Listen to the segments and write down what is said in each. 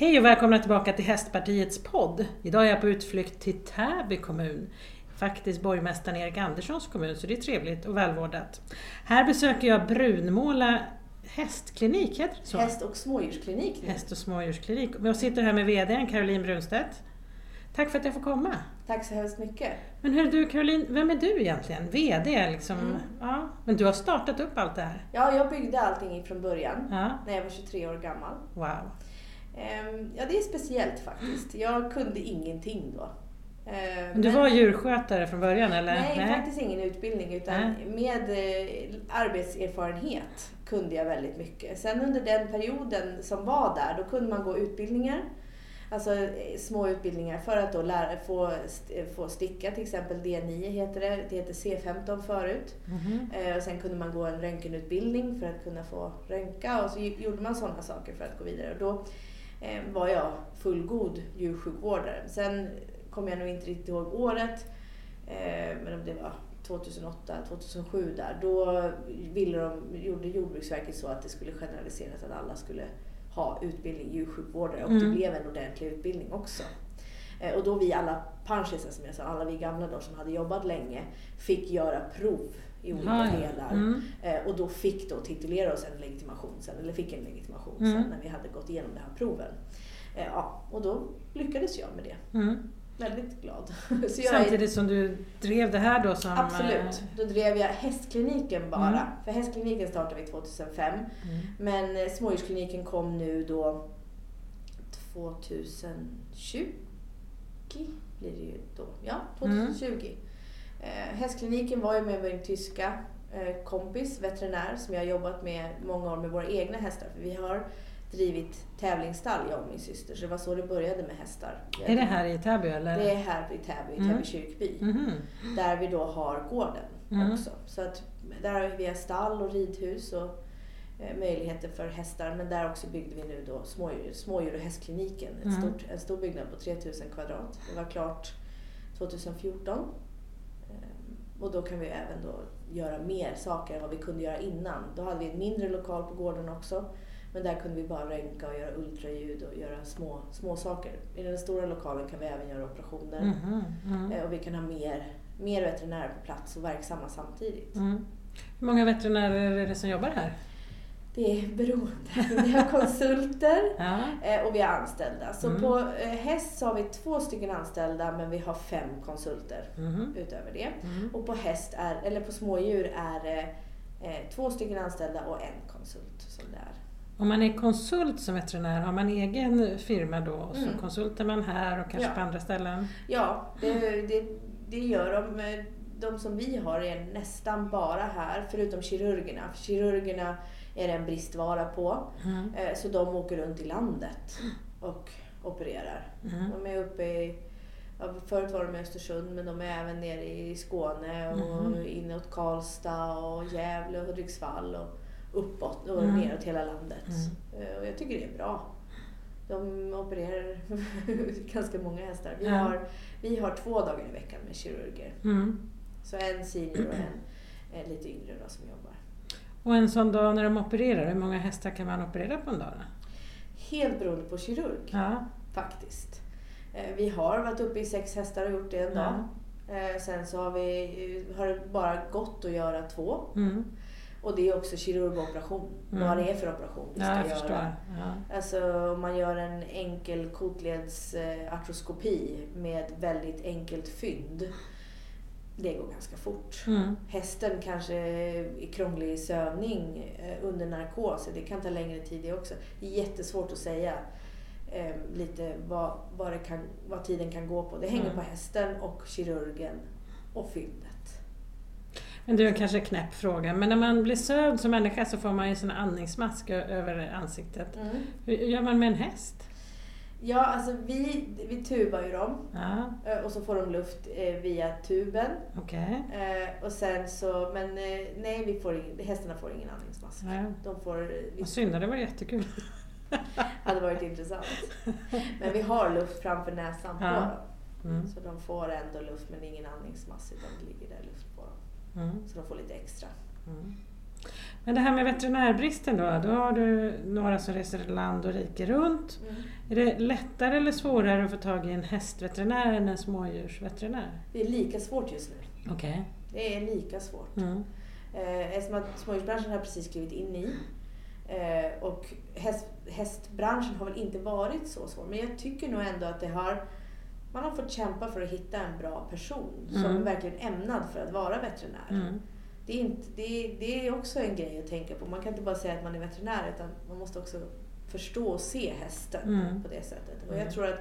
Hej och välkomna tillbaka till Hästpartiets podd. Idag är jag på utflykt till Täby kommun. Faktiskt borgmästaren Erik Anderssons kommun, så det är trevligt och välvårdat. Här besöker jag Brunmåla hästklinik, heter det så? Häst och smådjursklinik. nu. Häst och smådjursklinik. Jag sitter här med VDn Caroline Brunstedt. Tack för att jag får komma. Tack så hemskt mycket. Men hur du Caroline, vem är du egentligen? VD liksom? Mm. Ja, men du har startat upp allt det här? Ja, jag byggde allting från början Ja, när jag var 23 år gammal. wow. Ehm, Ja, det är speciellt faktiskt. Jag kunde ingenting då. Ehm, Men du var djurskötare från början eller? Nej, faktiskt ingen utbildning utan Nej. med eh, arbetserfarenhet kunde jag väldigt mycket. Sen under den perioden som var där, då kunde man gå utbildningar. Alltså eh, små utbildningar för att då lära, få, st- få sticka, till exempel D9 heter det, det heter C15 förut. Mhm. Eh, och sen kunde man gå en röntgenutbildning för att kunna få röntga och så gjorde man sådana saker för att gå vidare. Och då eh, var jag fullgod djursjukvårdare. Sen kommer jag nog inte riktigt ihåg året, eh, men om det var 2008, 2007 där. Då ville de, gjorde Jordbruksverket så att det skulle generaliseras att alla skulle ha utbildning djursjukvårdare och det Mm. blev en ordentlig utbildning också. Eh, Och då vi alla pensionärer som jag sa, alla vi gamla då som hade jobbat länge, fick göra prov i olika ja. delar. Mm. Eh, Och då fick då titulera oss en legitimation sen, eller fick en legitimation Mm. sen när vi hade gått igenom de här proven. Eh, Ja, och då lyckades jag med det. Mm. Väldigt glad. Jag är, Samtidigt som du drev det här då som... absolut. Då drev jag hästkliniken bara. Mm. För hästkliniken startade vi 2005. eh, Mm. Men eh, smådjurskliniken kom nu då 2020 blir det ju då. Ja, 2020. Eh, hästkliniken var ju med min tyska eh, kompis, veterinär, som jag har jobbat med många år med våra egna hästar. För vi har drivit tävlingsstall, jag och min syster. Så det var så det började med hästar. Är det här i Täby eller? Det är här i Täby, i Mm. Täby kyrkby. Mhm. Där vi då har gården Mm. också. Så att där har vi stall och ridhus och eh, möjligheter för hästar. Men där också byggde vi nu då smådjur, smådjur och hästkliniken. En, Mm. stort, en stor byggnad på 3000 kvadrat. Det var klart 2014. Och då kan vi även då göra mer saker än vad vi kunde göra innan. Då hade vi en mindre lokal på gården också. Men där kunde vi bara röntga och göra ultraljud och göra små, små saker. I den stora lokalen kan vi även göra operationer. Mm. Eh, Och vi kan ha mer, mer veterinärer på plats och verksamma samtidigt. Mm. Hur många veterinärer är det som jobbar här? Det är beroende. Vi har konsulter Ja. eh, och vi har anställda. Så Mm. på eh, häst så har vi två stycken anställda men vi har fem konsulter Mhm. utöver det. Mm. Och på häst är, eller på smådjur är det eh, två stycken anställda och en konsult som det är. Om man är konsult som veterinär, har man egen firma då och så Mm. konsultar man här och kanske Ja. på andra ställen? Ja, det, det, det gör de. Eh, De som vi har är nästan bara här, förutom kirurgerna. För kirurgerna är det en bristvara på. Mm. Eh, Så de åker runt i landet och opererar. Mm. De är uppe i, förut var de i Östersund men de är även nere i Skåne och Mhm. inåt Karlstad och Gävle och Hudiksvall och uppåt och Mm. neråt hela landet. Eh, Och jag tycker det är bra. De opererar ganska många hästar. Vi, har, vi har två dagar i veckan med kirurger. Mm. Så en senior och en, en lite yngre då, som jobbar. Och en sån dag när de opererar, hur många hästar kan man operera på en dag? Helt beroende på kirurg. Ja. faktiskt. Eh, Vi har varit uppe i sex hästar och gjort det en dag. Ja. Eh, Sen så har, vi, har det bara gått att göra två. Mm. Och det är också kirurgoperation. Mm. Vad det är för operation vi ska Ja, göra. förstår. Ja. Alltså om man gör en enkel kotledsartroskopi med väldigt enkelt fynd. Det går ganska fort. Mm. Hästen kanske är krånglig i sövning eh, under narkos. Det kan ta längre tid det också. Det är jättesvårt att säga eh, lite vad, vad, kan, vad tiden kan gå på. Det hänger Mm. på hästen och kirurgen och fyndet. Men det är kanske en knäpp fråga, men när man blir sövd som människa så får man ju sån andningsmask över ansiktet. Hur gör man med en häst? Ja, alltså vi, vi tubar ju dem Ja, eh, och så får de luft eh, via tuben. okej. Eh, och sen så, men nej, vi får hästarna får ingen andningsmask. Ja. De får, vi, synd, det var jättekul. hade varit intressant. Men vi har luft framför näsan på Ja. dem. Mm. Så de får ändå luft men ingen andningsmask utan det ligger där luft på dem. Mm. Så de får lite extra. Mm. Men det här med veterinärbristen då, då har du några som reser land och rike runt. Är det lättare eller svårare att få tag i en hästveterinär än en smådjursveterinär? Det är lika svårt just nu. Okej. Det är lika svårt. Mm. Eh, eftersom att smådjursbranschen har precis klivit in i. Eh, och häst, hästbranschen har väl inte varit så svår. Men jag tycker nog ändå att det har man har fått kämpa för att hitta en bra person som Mm. är verkligen ämnad för att vara veterinär. Mm. Det, är inte, det, är, det är också en grej att tänka på. Man kan inte bara säga att man är veterinär utan man måste också förstå och se hästen Mm. på det sättet. Och Mm. jag tror att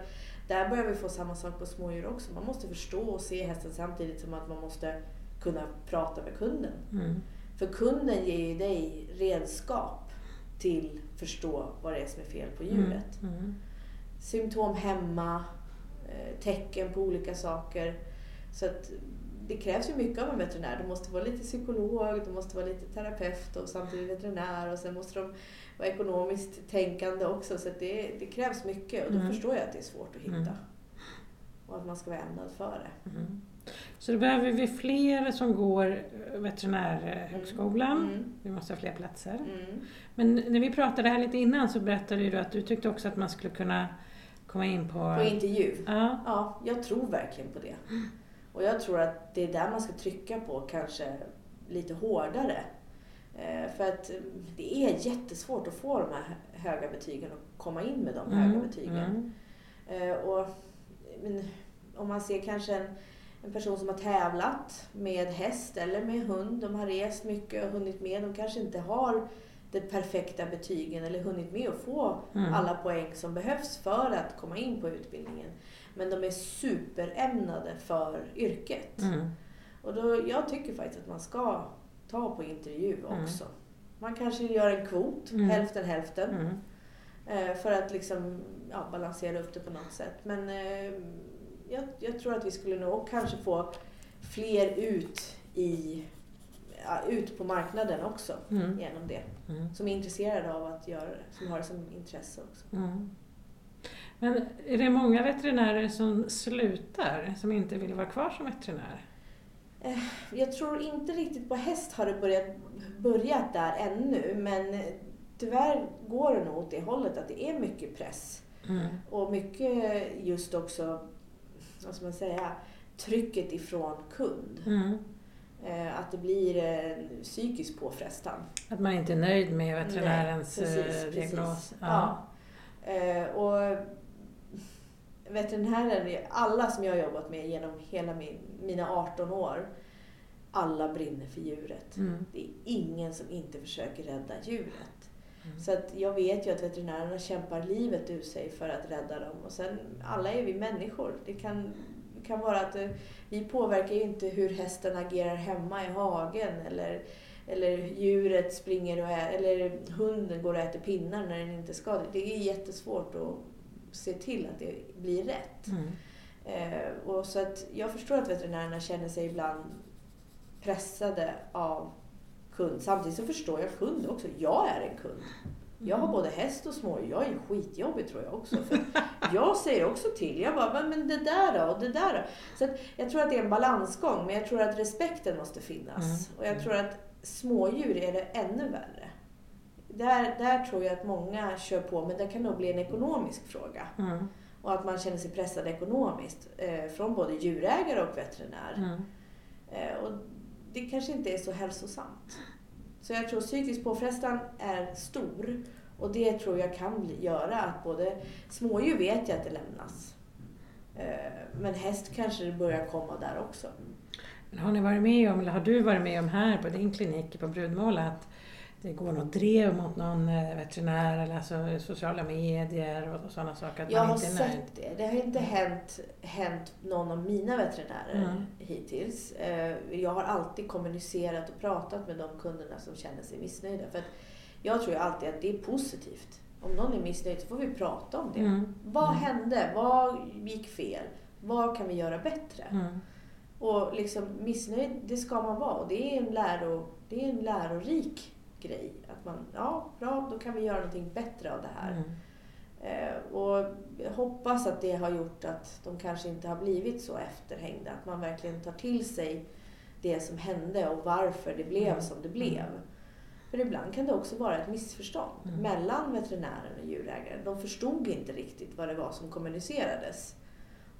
där börjar vi få samma sak på smådjur också. Man måste förstå och se hästen samtidigt som att man måste kunna prata med kunden. Mm. För kunden ger ju dig redskap till förstå vad det är som är fel på djuret. Mm. Symptom hemma, eh, tecken på olika saker. Så att det krävs ju mycket av en veterinär. Du måste vara lite psykolog, du måste vara lite terapeut och samtidigt veterinär och sen måste de vara ekonomiskt tänkande också. Så det, det krävs mycket och då Mm. förstår jag att det är svårt att hitta. Mm. Och att man ska vara ämnad för det. Mm. Så då behöver vi fler som går veterinärhögskolan. Mm. Vi måste ha fler platser. Mm. Men när vi pratade här lite innan så berättade du att du tyckte också att man skulle kunna komma in på... På intervju. Ja. Ja, jag tror verkligen på det. Och jag tror att det är där man ska trycka på kanske lite hårdare. Eh, För att eh, det är jättesvårt att få de här höga betygen och komma in med de höga betygen. Mm. Eh, Och, men, om man ser kanske en, en person som har tävlat med häst eller med hund, de har rest mycket och hunnit med, de kanske inte har de perfekta betygen eller hunnit med att få Mm. alla poäng som behövs för att komma in på utbildningen. Men de är superämnade för yrket. Mm. Och då, jag tycker faktiskt att man ska ta på intervju Mm. också. Man kanske gör en kvot, Mm. hälften hälften. Mm. Eh, för att liksom, ja, balansera upp det på något sätt. Men eh, jag, jag tror att vi skulle nog kanske få fler ut, i, ut på marknaden också Mm. genom det. Mm. Som är intresserade av att göra det, som har det som intresse också. Mm. Men är det många veterinärer som slutar, som inte vill vara kvar som veterinär? Jag tror inte riktigt på häst har det börjat, börjat där ännu men eh, tyvärr går det nog åt det hållet att det är mycket press. Mm. Och mycket just också, vad ska man säga, trycket ifrån kund. Mm. Eh, Att det blir psykisk påfrestan. Att man inte är nöjd med veterinärens Nej, precis, eh, precis. diagnos? Ja. Eh, Och veterinärer, alla som jag har jobbat med genom hela min, mina 18 år, alla brinner för djuret. Mm. Det är ingen som inte försöker rädda djuret. Mm. Så att jag vet ju att veterinärerna kämpar livet ur sig för att rädda dem. Och sen, alla är vi människor. Det kan, kan vara att eh, vi påverkar ju inte hur hästen agerar hemma i hagen eller, eller djuret springer och ä, eller hunden går och äter pinnar när den inte ska. Det är jättesvårt att se till att det blir rätt. Mm. Eh, och så att jag förstår att veterinärerna känner sig ibland pressade av kund. Samtidigt så förstår jag kund också. Jag är en kund. Jag har både häst och smådjur. Jag är skitjobbig tror jag också. För jag säger också till. Jag bara, "Men- men det där då? Och det där då? Så att jag tror att det är en balansgång. Men jag tror att respekten måste finnas. Mm. Och jag tror att smådjur är det ännu värre. Där, där tror jag att många kör på, men det kan nog bli en ekonomisk fråga. Mm. Och att man känner sig pressad ekonomiskt eh, från både djurägare och veterinär. Mm. Eh, och det kanske inte är så hälsosamt. Så jag tror psykisk påfrestan är stor. Och det tror jag kan bli, göra att både smådjur vet jag att det lämnas. Eh, men häst kanske det börjar komma där också. Men Har ni varit med om, eller har du varit med om här på din klinik på Brudmåla att det går något drev mot någon eh, veterinär eller alltså sociala medier och sådana saker? Att Jag man har inte är nöjd? sett det. Det har inte hänt, hänt någon av mina veterinärer Mm. hittills. Eh, Jag har alltid kommunicerat och pratat med de kunderna som känner sig missnöjda. För jag tror ju alltid att det är positivt. Om någon är missnöjd så får vi prata om det. Mm. Vad Mm. hände? Vad gick fel? Vad kan vi göra bättre? Mm. Och liksom missnöjd, det ska man vara. Och det är en, läro, det är en lärorik grej. Att man, ja, bra, då kan vi göra någonting bättre av det här. Mm. Eh, och jag hoppas att det har gjort att de kanske inte har blivit så efterhängda. Att man verkligen tar till sig det som hände och varför det blev Mm. som det blev. För ibland kan det också vara ett missförstånd Mm. mellan veterinären och djurägaren. De förstod inte riktigt vad det var som kommunicerades.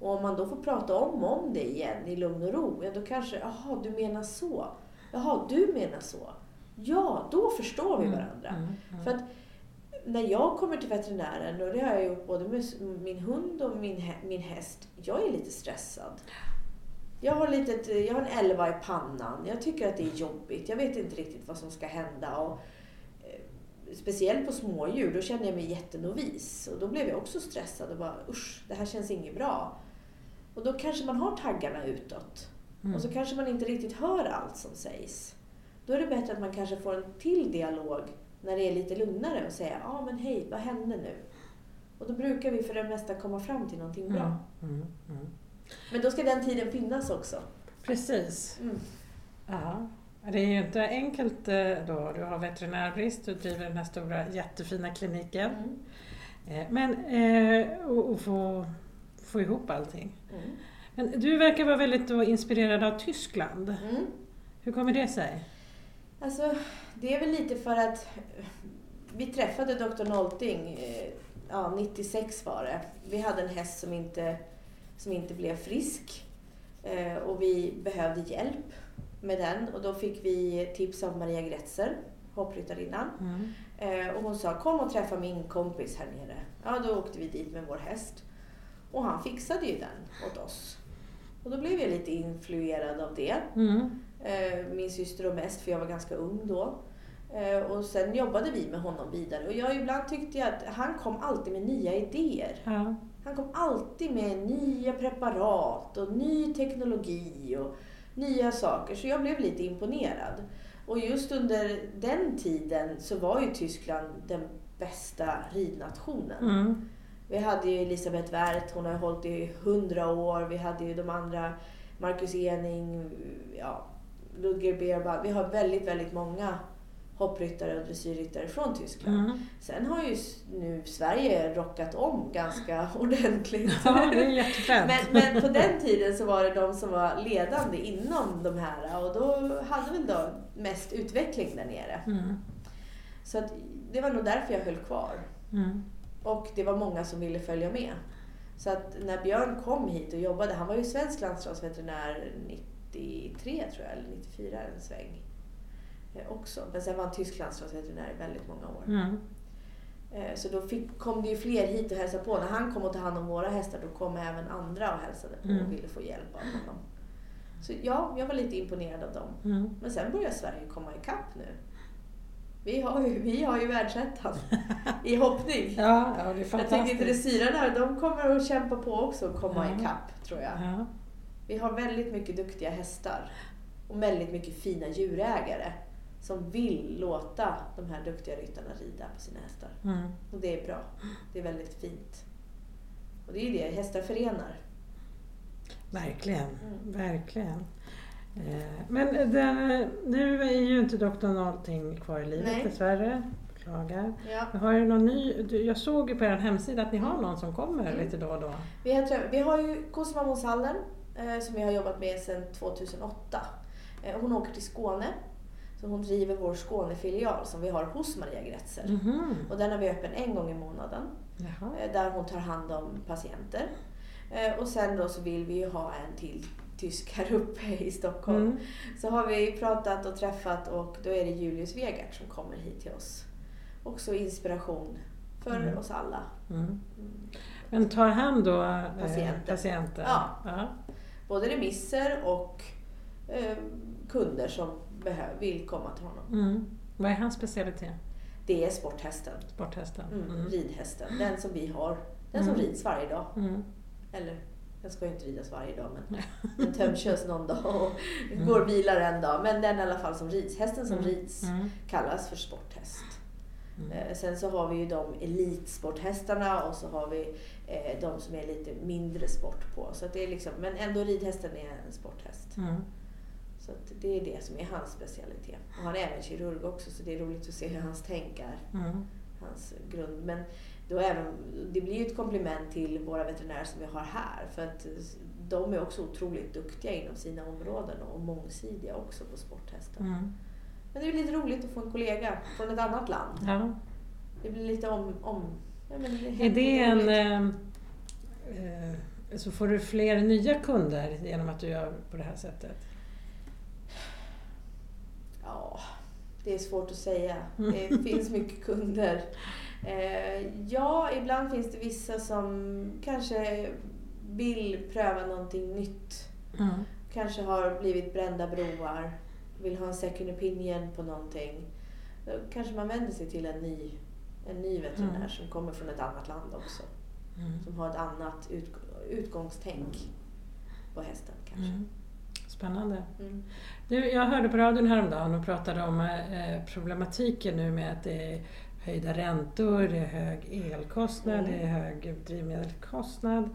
Och om man då får prata om om det igen i lugn och ro, ja då kanske, jaha du menar så. Jaha, du menar så. Ja, då förstår vi varandra. Mm, mm. För att när jag kommer till veterinären, och det har jag gjort både med min hund och min, min häst, jag är lite stressad. Jag har, lite, jag har en elva i pannan, jag tycker att det är jobbigt, jag vet inte riktigt vad som ska hända. Och, eh, speciellt på smådjur, då känner jag mig jättenovis. Och då blev jag också stressad och bara usch, det här känns inget bra. Och då kanske man har taggarna utåt. Mm. Och så kanske man inte riktigt hör allt som sägs. Då är det bättre att man kanske får en till dialog när det är lite lugnare och säga ja ah, men hej, vad hände nu? Och då brukar vi för det mesta komma fram till någonting bra. Mm, mm, mm. Men då ska den tiden finnas också. Precis. Mm. Ja. Det är ju inte enkelt eh, då. Du har veterinärbrist, du driver den här stora jättefina kliniken. Mm. Eh, Men eh, och, och få, få ihop allting. Mm. Men du verkar vara väldigt inspirerad av Tyskland. Mm. Hur kommer det sig? Alltså, det är väl lite för att eh, vi träffade Dr. Nolting, eh, ja 96 var det. Vi hade en häst som inte, som inte blev frisk eh, och vi behövde hjälp med den och då fick vi tips av Maria Gretzer, hoppryttarinnan. Mm. Och hon sa kom och träffa min kompis här nere. Ja, då åkte vi dit med vår häst. Och han fixade ju den åt oss. Och då blev jag lite influerad av det. Mm. Eh, min syster och mest, för jag var ganska ung då. Eh, och sen jobbade vi med honom vidare. Och jag ibland tyckte jag att han kom alltid med nya idéer. Ja. Han kom alltid med nya preparat och ny teknologi och nya saker. Så jag blev lite imponerad. Och just under den tiden så var ju Tyskland den bästa ridnationen. Mm. Vi hade ju Elisabeth Werth, hon har hållit i hundra år. Vi hade ju de andra, Marcus Ening, ja, Ludger Beerbad. Vi har väldigt, väldigt många hoppryttare och dressyrryttare från Tyskland. Mm. Sen har ju nu Sverige rockat om ganska ordentligt. Ja, det är jättefränt. Men, men på den tiden så var det de som var ledande inom de här och då hade väl då mest utveckling där nere. Mm. Så att det var nog därför jag höll kvar. Mm. Och det var många som ville följa med. Så att när Björn kom hit och jobbade, han var ju svensk landslagsveterinär 93 tror jag, eller 94 en sväng. eh, Också. Men sen var han tysk landslagsveterinär i väldigt många år. Mm. Eh, Så då fick, kom det ju fler hit och hälsade på. När han kom och tog hand om våra hästar då kom även andra och hälsade på Mm. och ville få hjälp av honom. Så ja, jag var lite imponerad av dem. Mm. Men sen börjar Sverige komma ikapp nu. Vi har ju, vi har ju världsettan i hoppning. Ja, ja, det är Jag tänkte fantastiskt. dressyrarna, de kommer att kämpa på också och komma Ja. ikapp tror jag. Ja. Vi har väldigt mycket duktiga hästar och väldigt mycket fina djurägare som vill låta de här duktiga ryttarna rida på sina hästar. Mm. Och det är bra. Det är väldigt fint. Och det är ju det, hästar förenar. Verkligen, Mm. verkligen. Eh, Men den, nu är ju inte Dr. Någonting kvar i livet Nej. dessvärre. Beklagar. Ja. Har du någon ny, jag såg ju på er hemsida att ni har någon som kommer Mm. lite då och då. Vi, har, vi har ju Cosima Monshallen eh, som vi har jobbat med sedan 2008. Eh, hon åker till Skåne. Så hon driver vår Skånefilial som vi har hos Maria Gretzer. Mhm. Och den har vi öppen en gång i månaden. Jaha. eh, där hon tar hand om patienter. Eh, och sen då så vill vi ju ha en till tysk här uppe i Stockholm. Mm. Så har vi pratat och träffat och då är det Julius Wegert som kommer hit till oss. Också inspiration för Mm. oss alla. Mm. Mm. Men tar han då eh, Patienter. patienter? Ja. ja. Både remisser och eh, kunder som vill komma till honom. Mm. Vad är hans specialitet? Det är sporthästen, Sporthästen? mm. Mm. ridhästen, den som vi har. Den som Mm. rids varje dag. Mm. Eller, den ska ju inte ridas varje dag men den tömkörs någon dag och Mm. går och vilar en dag. Men den i alla fall som rids. Hästen som rids kallas för sporthäst. Mm. Eh, Sen så har vi ju de elitsporthästarna och så har vi eh, de som är lite mindre sport på. Så det är liksom, men ändå ridhästen är en sporthäst. Mm. Så det är det som är hans specialitet. Och han är även kirurg också så det är roligt att se hur hans tänk är. Mm. Hans grund. Men då även, det blir ju ett komplement till våra veterinärer som vi har här. För att de är också otroligt duktiga inom sina områden och mångsidiga också på sporthästar. Mm. Men det är lite roligt att få en kollega från ett annat land. Ja. Det blir lite om... om ja, det Är det en... Eh, eh, så får du fler nya kunder genom att du gör på det här sättet? Ja, det är svårt att säga. Mm. Det finns mycket kunder. Eh, ja, ibland finns det vissa som kanske vill pröva någonting nytt. Mm. Kanske har blivit brända broar. Vill ha en second opinion på någonting. Då kanske man vänder sig till en ny, en ny veterinär Mm. som kommer från ett annat land också. Mm. Som har ett annat ut, utgångstänk på hästen kanske. Mm. Spännande. Mm. Du, jag hörde på radion häromdagen och pratade om eh, problematiken nu med att det är höjda räntor, det är hög elkostnad, Mm. det är hög drivmedelskostnad.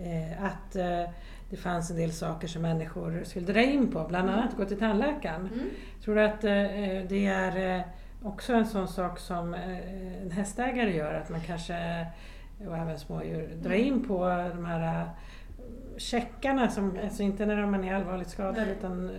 Eh, att eh, det fanns en del saker som människor skulle dra in på, bland annat gå till tandläkaren. Mm. Tror du att eh, det är också en sån sak som en hästägare gör, att man kanske, och även smådjur, drar Mm. in på de här checkarna, som, alltså inte när man är allvarligt skadad Nej. utan den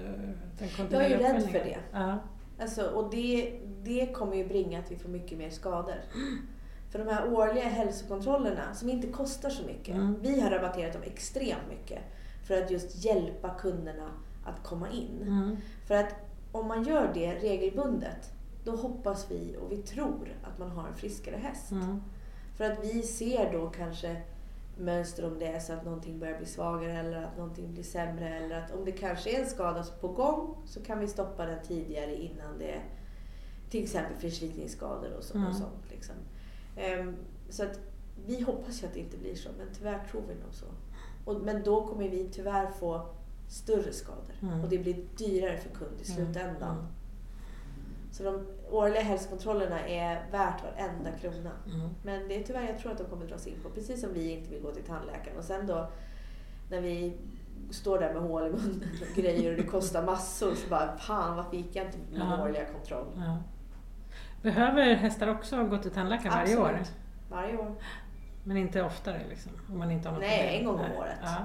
Jag är kontinuerliga ju rädd för det. Ja. Alltså, och det, det kommer ju bringa att vi får mycket mer skador. För de här årliga hälsokontrollerna, som inte kostar så mycket. Mm. Vi har rabatterat dem extremt mycket. För att just hjälpa kunderna att komma in. Mm. För att om man gör det regelbundet, då hoppas vi och vi tror att man har en friskare häst. Mm. För att vi ser då kanske mönster om det är så att någonting börjar bli svagare eller att någonting blir sämre. Eller att om det kanske är en skada på gång så kan vi stoppa den tidigare innan det är till exempel förslitningsskador och, så, Mm. och sånt. Liksom. Ehm, så att vi hoppas ju att det inte blir så, men tyvärr tror vi nog så. Och, men då kommer vi tyvärr få större skador Mm. och det blir dyrare för kund i Mm. slutändan. Mm. Så de årliga hälsokontrollerna är värt varenda krona. Mm. Men det är tyvärr, jag tror att de kommer dras in på. Precis som vi inte vill gå till tandläkaren. Och sen då när vi står där med hål i munnen och grejer och det kostar massor så bara, fan varför gick jag inte på min årliga kontroll? Behöver hästar också gå till tandläkaren varje år? Absolut. Varje år. Men inte oftare liksom? Om man inte har något Nej, problem? en gång om året. Ja.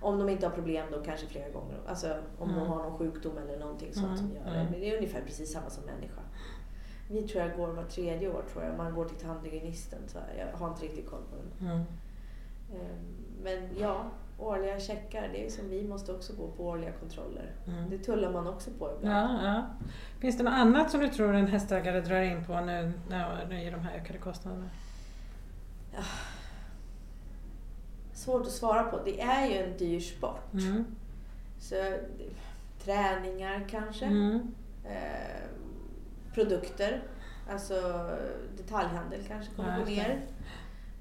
Om de inte har problem då kanske flera gånger. Alltså om Mm. de har någon sjukdom eller någonting sånt Mm, som gör det. mm. Men det är ungefär precis samma som människa. Vi tror jag går var tredje år tror jag. Man går till tandhygienisten. Så jag har inte riktigt koll på den. Mm. Ehm, Men ja, årliga checkar. Det är som vi måste också gå på årliga kontroller. Mm. Det tullar man också på ibland. Ja, ja. Finns det något annat som du tror en hästägare drar in på nu när det är de här ökade kostnaderna? Svårt att svara på. Det är ju en dyr sport. Mm. Så träningar kanske. Mm. Eh, produkter. Alltså detaljhandel kanske kommer Ja, gå ner.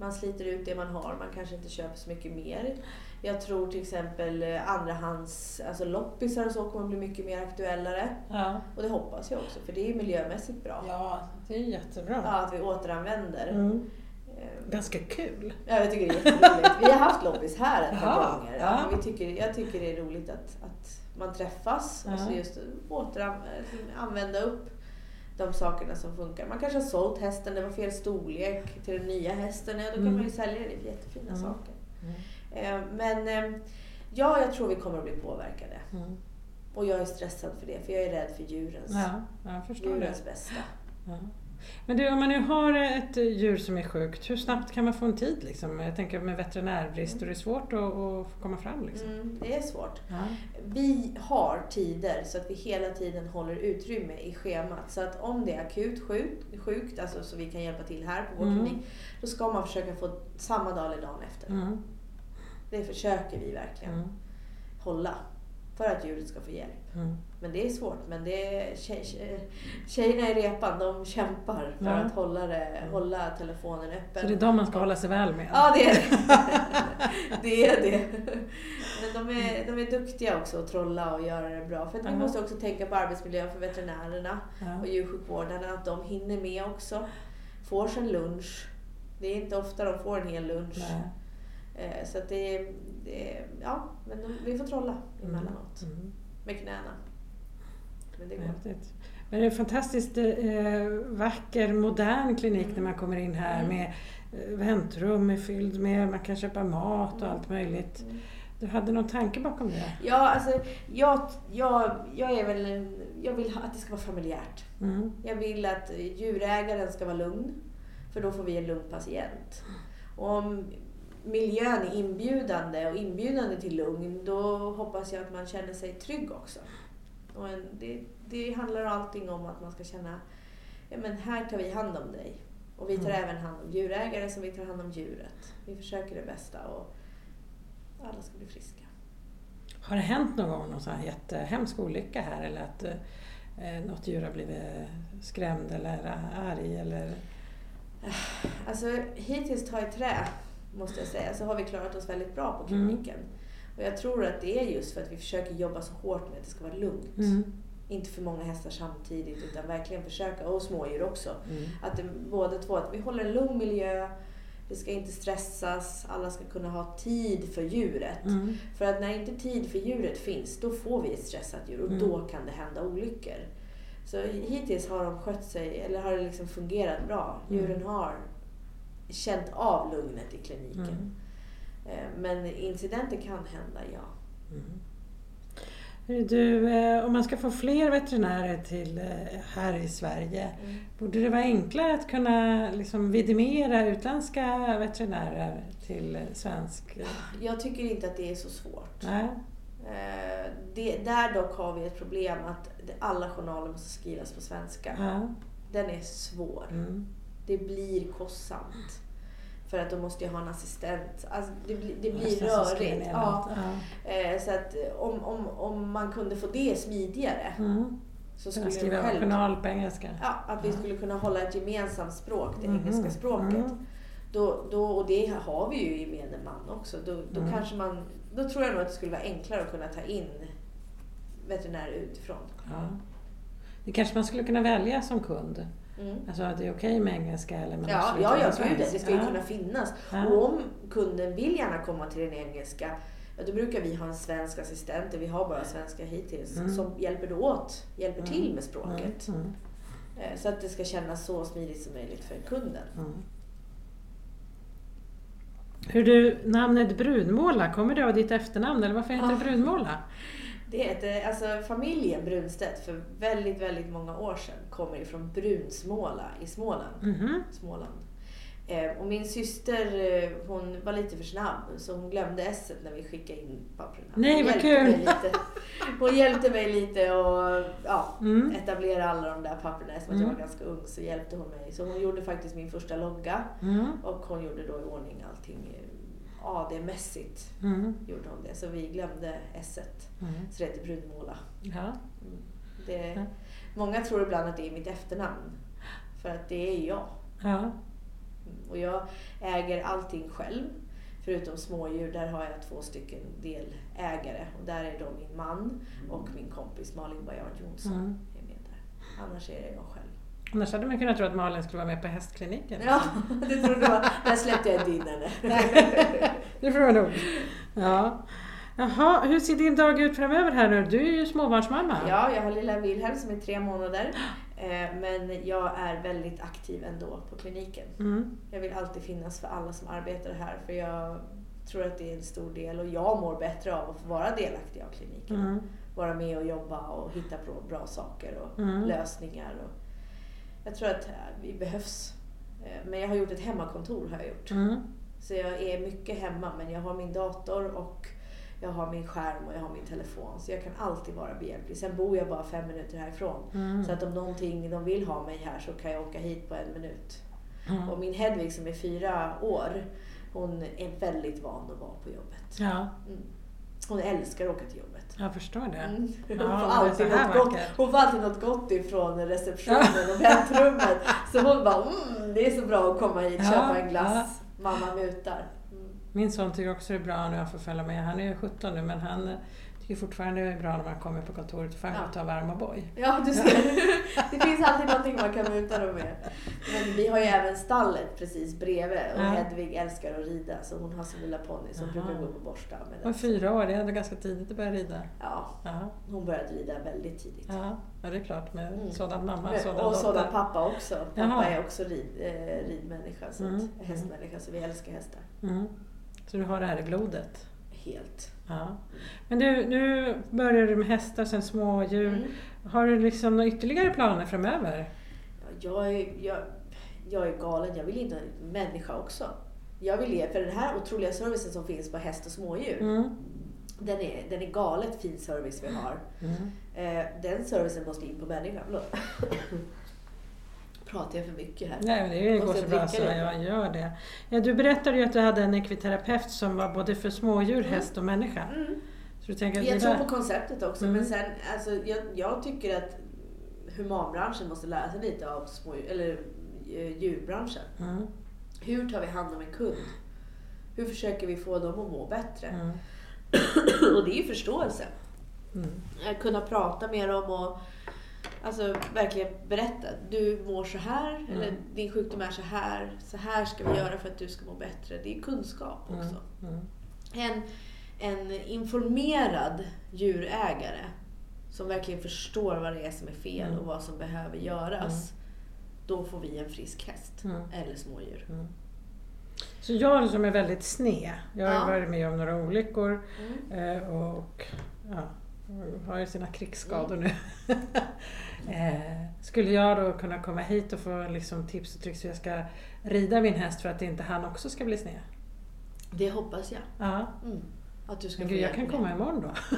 Man sliter ut det man har. Man kanske inte köper så mycket mer. Jag tror till exempel eh, andrahands, alltså loppisar och så kommer bli mycket mer aktuellare. Ja. Och det hoppas jag också för det är miljömässigt bra. ja, det är jättebra. Ja, att vi återanvänder. Mm. Eh, Ganska kul. Ja, jag tycker det är jätteroligt. Vi har haft loppis här ett par Jaha, gånger. ja. Ja, vi tycker, jag tycker det är roligt att, att man träffas och så Ja. just återanvända upp de sakerna som funkar. Man kanske har sålt hästen, det var fel storlek till den nya hästen. Ja, då kan Mm. man ju sälja det. Det är jättefina Mm. saker. Mm. Eh, Men eh, ja, jag tror vi kommer att bli påverkade. Mm. Och jag är stressad för det, för jag är rädd för djurens, Ja, djurens bästa. Ja. Men du, om man nu har ett djur som är sjukt, hur snabbt kan man få en tid? Liksom? Jag tänker med veterinärbrist, och det är svårt att, att komma fram. Liksom. Mm, det är svårt. Ja. Vi har tider så att vi hela tiden håller utrymme i schemat. Så att om det är akut sjukt, sjukt alltså så vi kan hjälpa till här på vår Mm. klinik, då ska man försöka få samma dag eller dagen efter. Mm. Det försöker vi verkligen Mm. hålla för att djuret ska få hjälp. Mm. Men det är svårt. Men det är tjej, tjej, tjejerna i repan de kämpar för Ja. att hålla, det, hålla telefonen öppen. Så det är de man ska hålla sig väl med? Ja, det är det. det är det. Men de är, de är duktiga också att trolla och göra det bra. För att vi måste också tänka på arbetsmiljön för veterinärerna Ja. och djursjukvårdarna. Att de hinner med också. Får sin lunch. Det är inte ofta de får en hel lunch. Nej. Eh, Så det det ja, men vi får trolla emellanåt. Mm. Med knäna. Men det går. Häftigt. Men det är en fantastiskt eh, vacker, modern klinik Mm. när man kommer in här Mm. med eh, väntrum är fylld med, man kan köpa mat och Mm. allt möjligt. Mm. Du hade någon tanke bakom det? Ja, alltså jag, jag, jag är väl Jag vill att det ska vara familjärt. Mm. Jag vill att djurägaren ska vara lugn. För då får vi en lugn patient. Och om miljön är inbjudande och inbjudande till lugn, då hoppas jag att man känner sig trygg också. Och en, det, det handlar allting om att man ska känna, ja men här tar vi hand om dig. Och vi tar Mm. även hand om djurägare som vi tar hand om djuret. Vi försöker det bästa och alla ska bli friska. Har det hänt någon gång någon sån här jättehemsk olycka här eller att eh, något djur har blivit skrämd eller arg eller? Alltså hittills ta i trä, måste jag säga, så har vi klarat oss väldigt bra på Mm. kliniken. Och jag tror att det är just för att vi försöker jobba så hårt med att det ska vara lugnt. Mm. Inte för många hästar samtidigt utan verkligen försöka, och smådjur också. Mm. Att det, båda två, att vi håller en lugn miljö, det ska inte stressas, alla ska kunna ha tid för djuret. Mm. För att när inte tid för djuret finns, då får vi ett stressat djur och Mm. då kan det hända olyckor. Så hittills har de skött sig, eller har det liksom fungerat bra. Mm. Djuren har känt av lugnet i kliniken. Mm. Eh, Men incidenter kan hända, ja. Mm. Du, eh, om man ska få fler veterinärer till eh, här i Sverige, borde det vara enklare att kunna liksom vidimera utländska veterinärer till svensk? Jag tycker inte att det är så svårt. Nej. Det, där dock har vi ett problem att alla journaler måste skrivas på svenska. Ja. Den är svår. Mm. Det blir kostsamt. För att då måste jag ha en assistent. Alltså det, blir- det blir rörigt. Ja. Ja. Eh, Så att om, om, om man kunde få det smidigare Mm. så Kunna skulle jag skriva själv... journal på engelska. Ja, att vi skulle kunna hålla ett gemensamt språk, det Mhm. engelska språket. Mm. Då, då, och det har vi ju i gemene man också. Då, då, Mm. kanske man, då tror jag nog att det skulle vara enklare att kunna ta in veterinärer utifrån. Ja. Det kanske man skulle kunna välja som kund. Mm. Alltså att det är okej med engelska eller man Ja, ja, gud, det svenska. ska ju Ja. kunna finnas. Ja. Och om kunden vill gärna komma till den engelska, ja, då brukar vi ha en svensk assistent, och vi har bara svenska hittills, Mm. som hjälper då åt, hjälper Mm. till med språket. Mm. Mm. Eh, Så att det ska kännas så smidigt som möjligt för kunden. Mm. Hur du, namnet Brunmåla, kommer det av ditt efternamn eller varför heter Ja. det Brunmåla? Det heter, alltså familjen Brunstedt för väldigt, väldigt många år sedan kommer ifrån Brunsmåla i Småland. Mhm. Småland. Eh, och min syster eh, hon var lite för snabb så hon glömde s när vi skickade in papperna. Nej, vad kul. lite. Hon hjälpte mig lite och ja, Mm. etablera alla de där papperna. Eftersom att jag Mm. var ganska ung så hjälpte hon mig. Så hon gjorde faktiskt min första logga Mm. och hon gjorde då i ordning allting eh, AD-mässigt. Mm. Gjorde hon det. Så vi glömde s Mm. Så det heter Brunmåla. Ja. Mm. Det, Ja. Många tror ibland att det är mitt efternamn. För att det är jag. Ja. Mm. Och jag äger allting själv. Förutom smådjur, där har jag två stycken delägare. Och där är då min man och min kompis Malin Bajard Jonsson Mm. är med där. Annars är det jag själv. Annars hade man kunnat tro att Malin skulle vara med på hästkliniken. Ja, det trodde jag. Där släppte jag inte in henne. det får vara nog. Ja. Jaha, hur ser din dag ut framöver här nu? Du är ju småbarnsmamma. Ja, jag har lilla Wilhelm som är tre månader. Eh, Men jag är väldigt aktiv ändå på kliniken. Mm. Jag vill alltid finnas för alla som arbetar här för jag tror att det är en stor del och jag mår bättre av att få vara delaktig av kliniken. Mm. Vara med och jobba och hitta på bra saker och Mm. lösningar. Och jag tror att eh, vi behövs. Eh, Men jag har gjort ett hemmakontor har jag gjort. Mm. Så jag är mycket hemma men jag har min dator och jag har min skärm och jag har min telefon. Så jag kan alltid vara behjälplig. Sen bor jag bara fem minuter härifrån. Mm. Så att om någonting de vill ha mig här så kan jag åka hit på en minut. Mm. Och min Hedvig som är fyra år, hon är väldigt van att vara på jobbet. Ja, Mm. Hon älskar att åka till jobbet. Jag förstår det. Mm. Hon, Ja, får det är alltid här något gott, hon får alltid något gott ifrån receptionen och väntrummet. Så hon bara, mm, det är så bra att komma hit och Ja, köpa en glass. Mamma mutar. Mm. Min son tycker också det är bra när jag får följa med. Han är ju 17 nu men han fortfarande det är bra när man kommer på kontoret för Ja. att ta varm O'boy. Ja, du ser. Det finns alltid någonting man kan muta dem med. Men vi har ju även stallet precis bredvid och Ja. Hedvig älskar att rida så hon har sin lilla ponny som Aha. brukar gå upp och borsta med Och den. fyra år, det är ändå ganska tidigt att börja rida. Ja, Ja, hon började rida väldigt tidigt. ja. ja det är klart med Mm. sådan mamma, Men- sådan och dotter. sådan pappa också. Pappa Jaha. är också rid, eh, ridmänniska, så Mm. att, hästmänniska, så vi älskar hästar. Mm. Så du har det här i blodet? Helt. Ja. Men du, nu börjar du med hästar, sen smådjur. Mm. Har du liksom några ytterligare planer framöver? Ja, Jag är, jag, jag är galen, jag vill inte ha en människa också. Jag vill ge, för den här otroliga servicen som finns på häst och smådjur, Mm. den, är, den är galet fin service vi har. Mm. Eh, den servicen måste in på människan. Pratar jag för mycket här? Nej, men det går så bra så jag gör det. Ja, du berättade ju att du hade en ekviterapeut som var både för smådjur, Mm. häst och människa. Mm. Så du tänker Jag tror på konceptet också, Mm. men sen, alltså, jag, jag tycker att humanbranschen måste lära sig lite av små, eller, eh, djurbranschen. Mm. Hur tar vi hand om en kund? Hur försöker vi få dem att må bättre? Mm. Och det är ju förståelse. Mm. Att kunna prata med dem och alltså, verkligen berätta. Du mår så här, Mm. eller din sjukdom är så här. Så här ska vi göra för att du ska må bättre. Det är kunskap också. Mm. En, en informerad djurägare som verkligen förstår vad det är som är fel Mm. och vad som behöver göras. Då får vi en frisk häst. Mm. Eller smådjur. Mm. Så jag som är väldigt sned, jag har Ja. varit med om några olyckor Mm. eh, och ja, har ju sina krigsskador nu. eh, skulle jag då kunna komma hit och få liksom tips och tricks hur jag ska rida min häst för att inte han också ska bli sned? Det hoppas jag. Ja. Mm. Att du ska Men gud, jag kan med. komma imorgon då.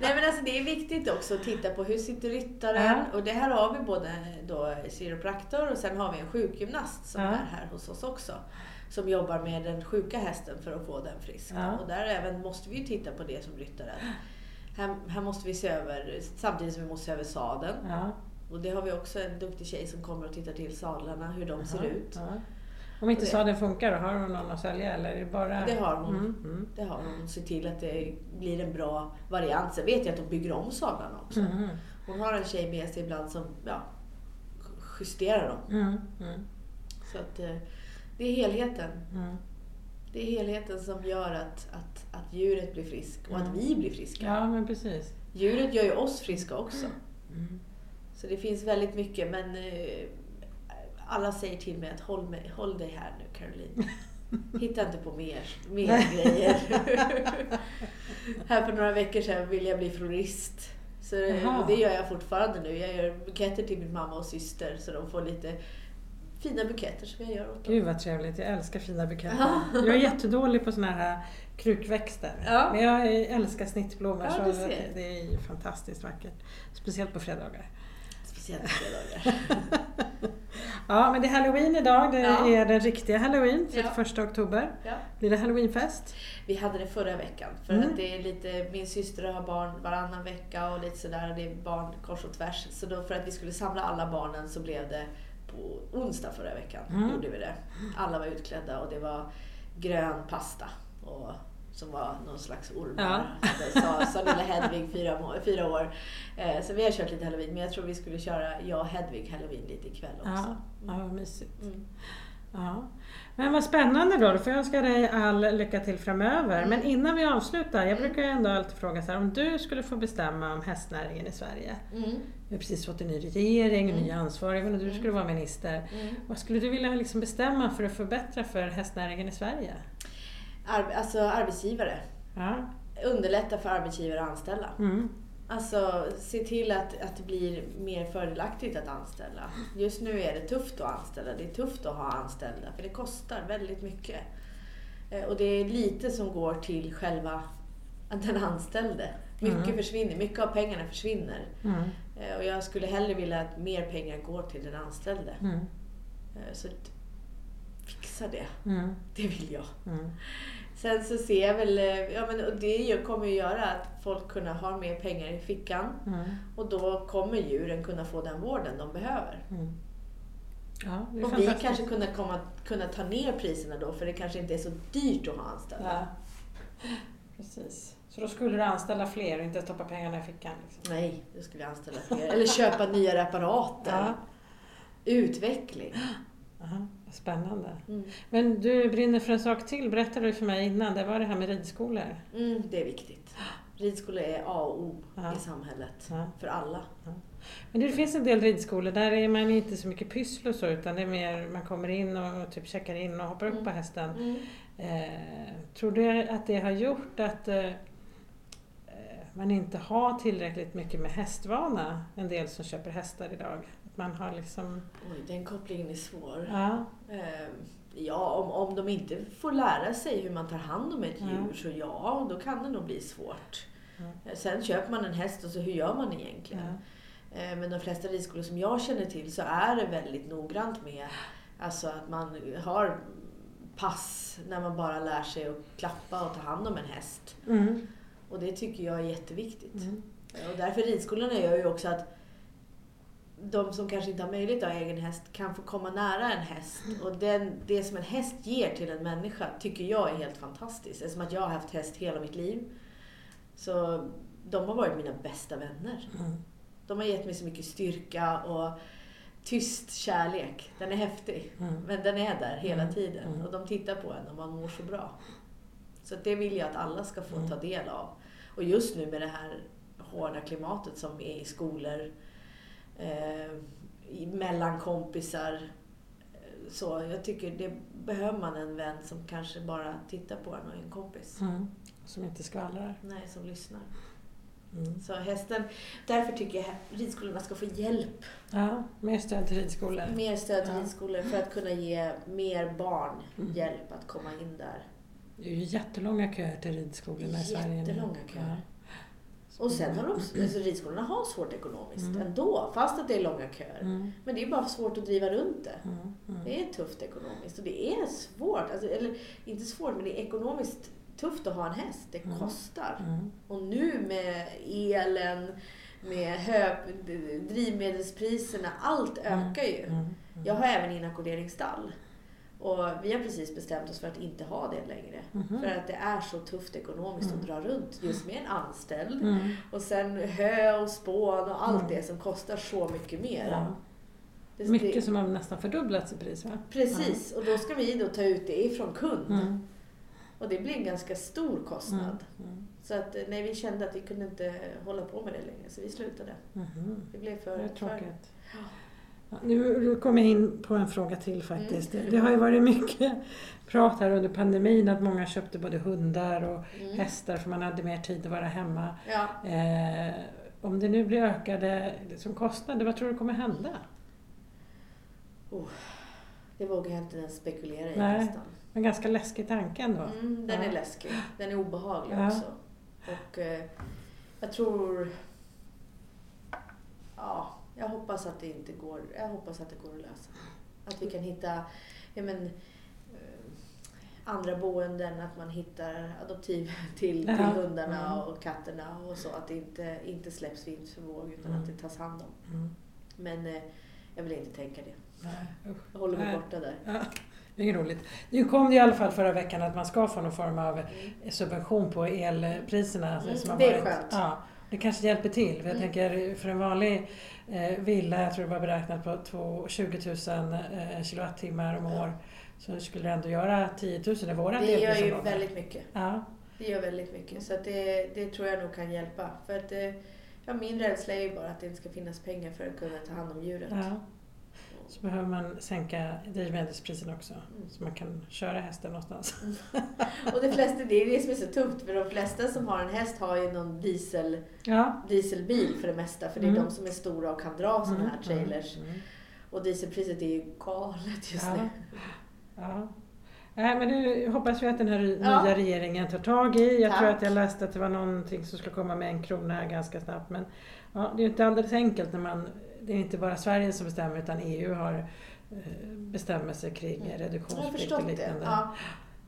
Nej men alltså det är viktigt också att titta på hur sitter ryttaren Ja. och det här har vi både då chiropraktor och sen har vi en sjukgymnast som Ja. är här hos oss också. Som jobbar med den sjuka hästen för att få den frisk. Ja. Och där även måste vi ju titta på det som ryttaren. Här, här måste vi se över, samtidigt som vi måste se över sadeln. Ja. Och det har vi också en duktig tjej som kommer och tittar till sadlarna, hur de ser Jaha, ut. Ja. Om inte sadeln funkar, då har hon någon att sälja eller är det bara... Det har hon. Mm, mm. Det har hon. Se till att det blir en bra variant. Sen vet jag att de bygger om sadlarna också. Mm, Hon har en tjej med sig ibland som ja, justerar dem. mm, mm, Så att eh, det är helheten. Det är helheten som gör att, att, att djuret blir frisk och att Mm. vi blir friska. Ja, men precis. Djuret gör ju oss friska också. Mm. Så det finns väldigt mycket men eh, alla säger till mig att håll, mig, håll dig här nu Caroline. Hitta inte på mer, mer grejer. här för några veckor sedan ville jag bli florist. Så Jaha. det gör jag fortfarande nu. Jag gör buketter till min mamma och syster så de får lite fina buketter som jag gör åt dem. Gud vad trevligt, jag älskar fina buketter. Ja. Jag är jättedålig på såna här krukväxter. Ja. Men jag älskar snittblommor Ja, så det, det är ju fantastiskt vackert. Speciellt på fredagar. Speciellt på fredagar. Ja, men det är halloween idag. Det Ja. är den riktiga halloween, Ja. 31 oktober. Blir det halloweenfest? Vi hade det förra veckan. För Mm. att det är lite, min syster har barn varannan vecka och lite sådär. Det är barn kors och tvärs. Så då för att vi skulle samla alla barnen så blev det på onsdag förra veckan. Mm. Gjorde vi det. Alla var utklädda och det var grön pasta. Och, som var någon slags ormar. Det Sa, sa lilla Hedvig, fyra, fyra år. Eh, så vi har kört lite halloween. Men jag tror vi skulle köra jag och Hedvig halloween lite ikväll också. Ja, ja vad mysigt. Mm. Ja. Men vad spännande då, då får jag önska dig all lycka till framöver. Mm. Men innan vi avslutar, jag brukar ju ändå alltid fråga så här, om du skulle få bestämma om hästnäringen i Sverige. Mm. Vi har precis fått en ny regering, Mm. ansvarig, men du Mm. skulle vara minister. Mm. Vad skulle du vilja liksom bestämma för att förbättra för hästnäringen i Sverige? Ar- alltså arbetsgivare. Ja. Underlätta för arbetsgivare att anställa. Mm. Alltså se till att, att det blir mer fördelaktigt att anställa. Just nu är det tufft att anställa. Det är tufft att ha anställda för det kostar väldigt mycket. Eh, Och det är lite som går till själva den anställde. Mycket Mm. försvinner, mycket av pengarna försvinner. Mm. Eh, Och jag skulle hellre vilja att mer pengar går till den anställde. Mm. Eh, Så fixa det, Mm. det vill jag. Mm. Sen så ser jag väl, eh, ja men och det kommer ju göra att folk kunna ha mer pengar i fickan. Mm. Och då kommer djuren kunna få den vården de behöver. Mm. Ja, Och vi kanske kunna, komma, kunna ta ner priserna då för det kanske inte är så dyrt att ha anställda. Ja. Precis. Så då skulle du anställa fler och inte stoppa pengarna i fickan? Liksom. Nej, då skulle jag anställa fler. Eller köpa nya apparater. Ja. Utveckling. Aha, spännande. Mm. Men du brinner för en sak till, berättade du för mig innan. Det var det här med ridskolor. Mm, det är viktigt. Ridskolor är A och O Ja. i samhället. Ja. För alla. Men det finns en del ridskolor, där är man inte så mycket pyssel och så utan det är mer man kommer in och typ checkar in och hoppar upp Mm. på hästen. Mm. Eh, tror du att det har gjort att eh, man inte har tillräckligt mycket med hästvana, en del som köper hästar idag? Man har liksom... Oj, den kopplingen är svår. Ja. Eh, ja, om, om de inte får lära sig hur man tar hand om ett Ja. djur så ja, då kan det nog bli svårt. Ja. Eh, Sen köper man en häst och så hur gör man egentligen? Ja. Eh, Men de flesta ridskolor som jag känner till så är det väldigt noggrant med alltså att man har pass när man bara lär sig att klappa och ta hand om en häst. Mm. Och det tycker jag är jätteviktigt. Mm. Och därför ridskolorna gör ju också att de som kanske inte har möjlighet att ha egen häst kan få komma nära en häst. Och den, det som en häst ger till en människa tycker jag är helt fantastiskt. Eftersom att jag har haft häst hela mitt liv. Så de har varit mina bästa vänner. Mm. De har gett mig så mycket styrka och tyst kärlek. Den är häftig. Mm. Men den är där hela Mm. tiden. Mm. Och de tittar på en och man mår så bra. Så det vill jag att alla ska få Mm. ta del av. Och just nu med det här hårda klimatet som är i skolor, eh, mellan kompisar. eh, Så jag tycker det behöver man en vän som kanske bara tittar på en och en kompis. Mm. Som inte skvallrar. Nej, som lyssnar. Mm. Så hästen, därför tycker jag ridskolorna ska få hjälp. Ja, mer stöd till ridskolor. Mer stöd till Ja. ridskolor för att kunna ge mer barn Mm. hjälp att komma in där. Det är ju jättelånga köer till ridskolorna i Sverige. Jättelånga köer. Och sen har de, alltså ridskolorna har svårt ekonomiskt Mm. ändå, fast att det är långa köer. Mm. Men det är bara svårt att driva runt det. Mm. Mm. Det är tufft ekonomiskt och det är svårt, alltså, eller inte svårt, men det är ekonomiskt tufft att ha en häst. Det Mm. kostar. Mm. Och nu med elen, med hö, drivmedelspriserna, allt ökar ju. Jag har även inackorderingsstall. Och vi har precis bestämt oss för att inte ha det längre. Mhm. För att det är så tufft ekonomiskt Mm. att dra runt just med en anställd. Mm. Och sen hö och spån och allt Mm. det som kostar så mycket mer. Ja. Det- Mycket det- som har nästan fördubblats i pris va? Precis, och då ska vi då ta ut det ifrån kund. Mm. Och det blir en ganska stor kostnad. Mm. Så att eh, nej, vi kände att vi kunde inte hålla på med det längre, så vi slutade. Mhm. Det blev för... Det är för tråkigt. Ja. Ja, nu kommer jag in på en fråga till faktiskt. Mm. Det har ju varit mycket prat här under pandemin att många köpte både hundar och mm. hästar för man hade mer tid att vara hemma. Ja. Eh, om det nu blir ökade liksom, kostnader, vad tror du kommer hända? Det vågar jag inte ens spekulera i Nej. nästan. En ganska läskig tanke ändå. Mm, den Ja. är läskig. Den är obehaglig också. Och eh, jag tror... Ja, jag hoppas att det inte går. Jag hoppas att det går att lösa. Att vi kan hitta ja, men, eh, andra boenden, att man hittar adoptiv till, till Ja. hundarna Mm. och katterna och så. Att det inte, inte släpps vind för våg utan Mm. att det tas hand om. Mm. Men eh, jag vill inte tänka det. Nej. Jag håller mig Nej. borta där. Ja, det är inget roligt. Nu kom det i alla fall förra veckan att man ska få någon form av Mm. subvention på elpriserna. Mm, som har det är varit. skönt. Ja, det kanske hjälper till. För jag Mm. tänker för en vanlig eh, villa, jag tror det var beräknat på två- 20 000 eh, kilowattimmar om år, så skulle det ändå göra 10 000 i vårat Det gör ju elprisområde. väldigt mycket. Ja, Det gör väldigt mycket. Så det, det tror jag nog kan hjälpa. För att eh, ja, min rädsla är ju bara att det inte ska finnas pengar för att kunna ta hand om djuret. ja. Så behöver man sänka drivmedelspriserna också, Mm. så man kan köra hästen någonstans. Och de flesta, det är det som är så tufft för de flesta som har en häst har ju någon diesel, Ja. dieselbil för det mesta. För det är Mm. de som är stora och kan dra sådana här Mm, trailers. mm, mm. Och dieselpriset är ju galet just Ja. nu. Ja. Nej, men det hoppas vi att den här Ja. nya regeringen tar tag i. Jag Tack. tror att jag läste att det var någonting som skulle komma med en krona ganska snabbt. Men ja, det är ju inte alldeles enkelt när man... Det är inte bara Sverige som bestämmer utan EU har eh, bestämmelser kring Mm. Reduktionsplikt och förstått det. liknande. Ja.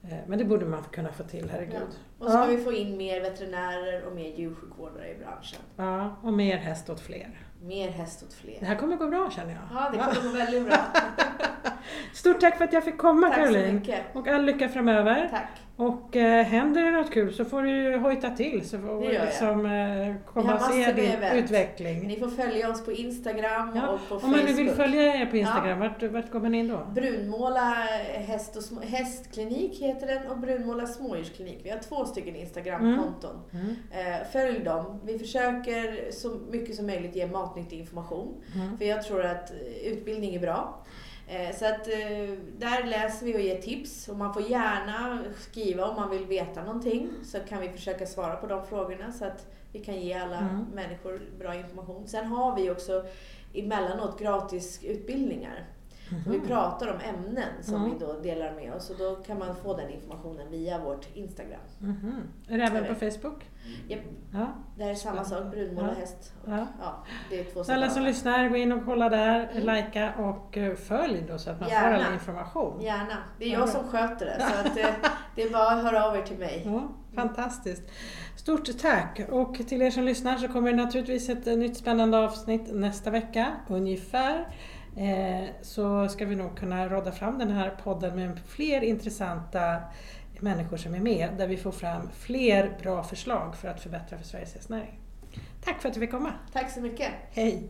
Eh, Men det borde man kunna få till, herregud. Och så ska Ja. vi få in mer veterinärer och mer djursjukvårdare i branschen. Ja, och mer häst åt fler. Mer häst åt fler. Det här kommer gå bra känner jag. Ja, det kommer gå väldigt bra. Stort tack för att jag fick komma Tack så Caroline. mycket. Och all lycka framöver. Tack. Och eh, händer det något kul så får du ju hojta till så får Det liksom, eh, komma och se din event. utveckling. Ni får följa oss på Instagram Ja, och på Om Facebook. man nu vill följa er på Instagram, vart, vart går man in då? Brunmåla häst och små, hästklinik heter den och Brunmåla smådjursklinik. Vi har två stycken Instagramkonton. Mm. Eh, följ dem. Vi försöker så mycket som möjligt ge matnyttig information. Mm. För jag tror att utbildning är bra. Eh, Så att eh, där läser vi och ger tips och man får gärna skriva om man vill veta någonting så kan vi försöka svara på de frågorna så att vi kan ge alla Mm. människor bra information. Sen har vi också emellanåt gratis utbildningar. Så vi pratar om ämnen som Mm. vi då delar med oss och då kan man få den informationen via vårt Instagram. Mhm. Är det även på Facebook? Japp, Ja. det är samma sak, brunmål och häst. ja. Ja, det är två Så alla som lyssnar, gå in och kolla där, Mm. likea och eh, följ då så att man får Gärna. all information. Gärna. Det är Ja, jag som sköter det så att, eh, det är bara att höra av er till mig. Ja, fantastiskt. Stort tack! Och till er som lyssnar så kommer det naturligtvis ett eh, nytt spännande avsnitt nästa vecka, ungefär. Eh, så ska vi nog kunna råda fram den här podden med fler intressanta människor som är med, där vi får fram fler bra förslag för att förbättra för Sveriges hästnäring. Tack för att du fick komma! Tack så mycket. Hej!